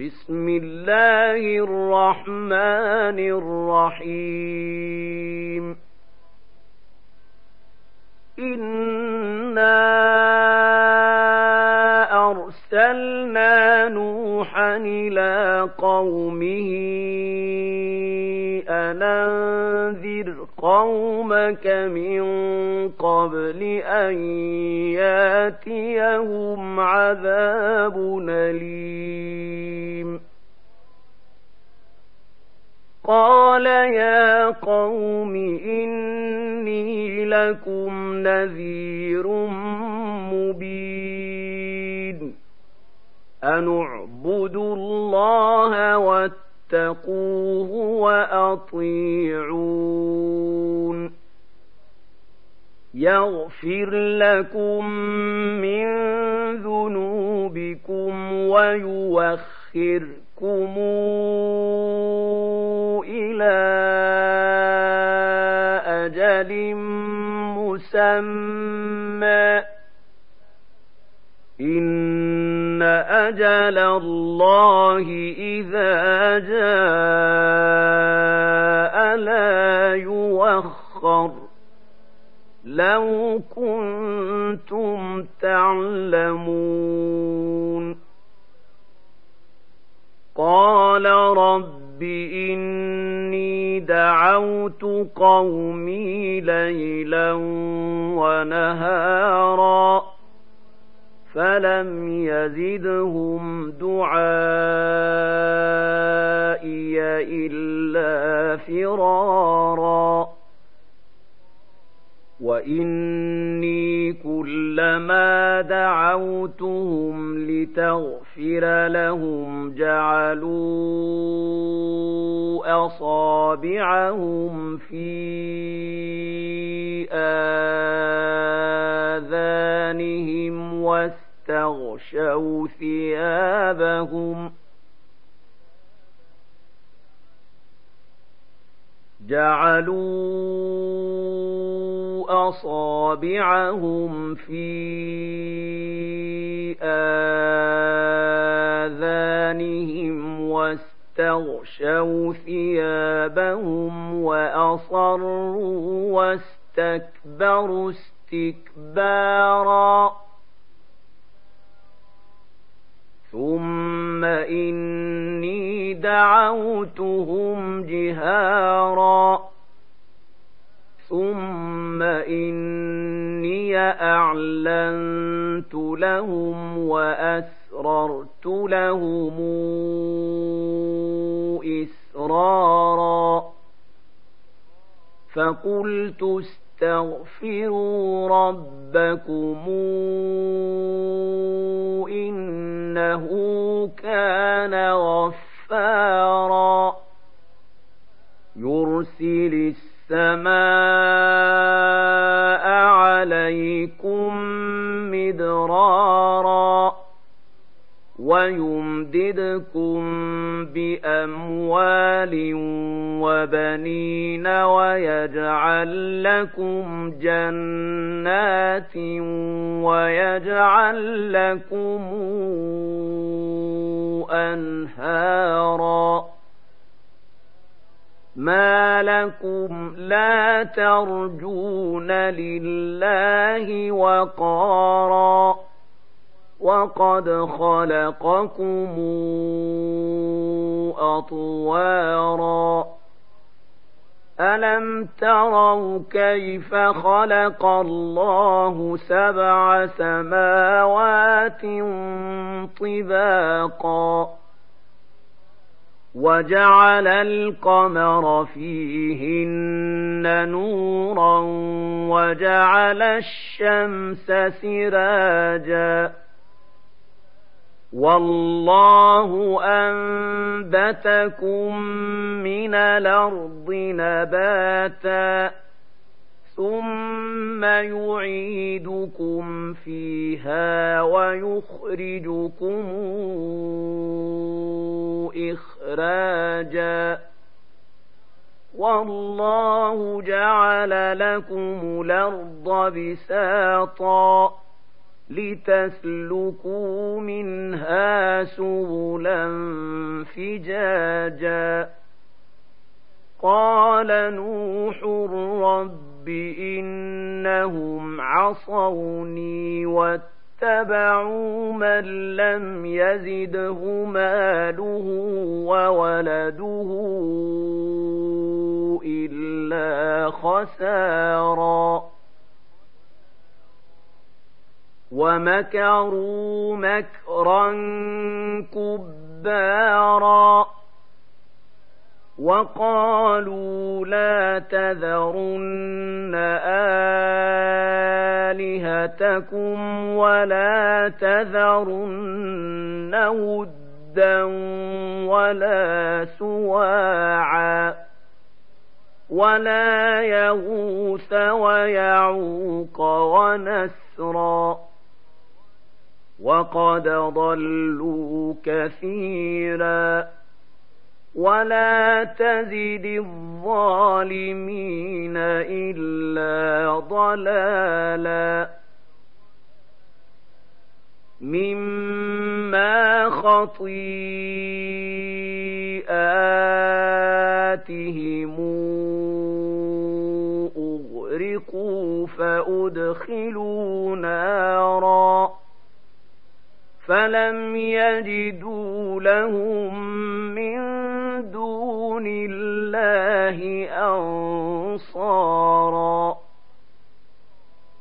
بسم الله الرحمن الرحيم. إنا أرسلنا نوحا إلى قومه أن أنذر قومك من قبل أن ياتيهم عذاب أليم. قال يا قوم إني لكم نذير مبين أن اعبدوا الله واتقوه وأطيعون يغفر لكم من ذنوبكم ويوخركم مسمى إن أجل الله إذا جاء لا يوخر لو كنتم تعلمون قال رب إني دعوت قومي ليلا ونهارا فلم يزدهم دعائي إلا فرارا وإني كلما دعوتهم لتغفر لهم جعلوا أصابعهم في آذانهم جعلوا أصابعهم في آذانهم واستغشوا ثيابهم وأصروا واستكبروا استكبارا دعوتهم جهارا ثم إني أعلنت لهم وأسررت لهم إسرارا فقلت استغفروا ربكم إنه يرسل السماء عليكم مدرارا ويمددكم بأموال وبنين ويجعل لكم جنات ويجعل لكم أنهارا ما لكم لا ترجون لله وقارا وقد خلقكم أطوارا ألم تروا كيف خلق الله سبع سماوات طباقا وجعل القمر فيهن نورا وجعل الشمس سراجا. والله أنبتكم من الأرض نباتا ثم يعيدكم فيها ويخرجكم إخراجا والله جعل لكم الأرض بساطا لتسلكوا منها سبلا فجاجا. قال نوح رب إنهم عصوني واتبعوا من لم يزده ماله وولده إلا خسارا. ومكروا مكرا كبارا. وقالوا لا تذرن آلهتكم ولا تذرن ودا ولا سواعا ولا يغوث ويعوق ونسرا وقد ضلوا كثيرا ولا تزد الظالمين إلا ضلالا مما خطيئاتهم أغرقوا فأدخلوا نارا فلم يجدوا لهم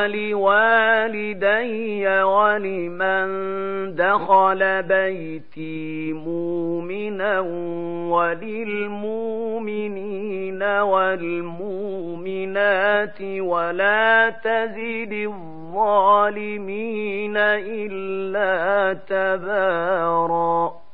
ولوالدي ولمن دخل بيتي مؤمنا وللمؤمنين والمؤمنات ولا تزد الظالمين إلا تباراً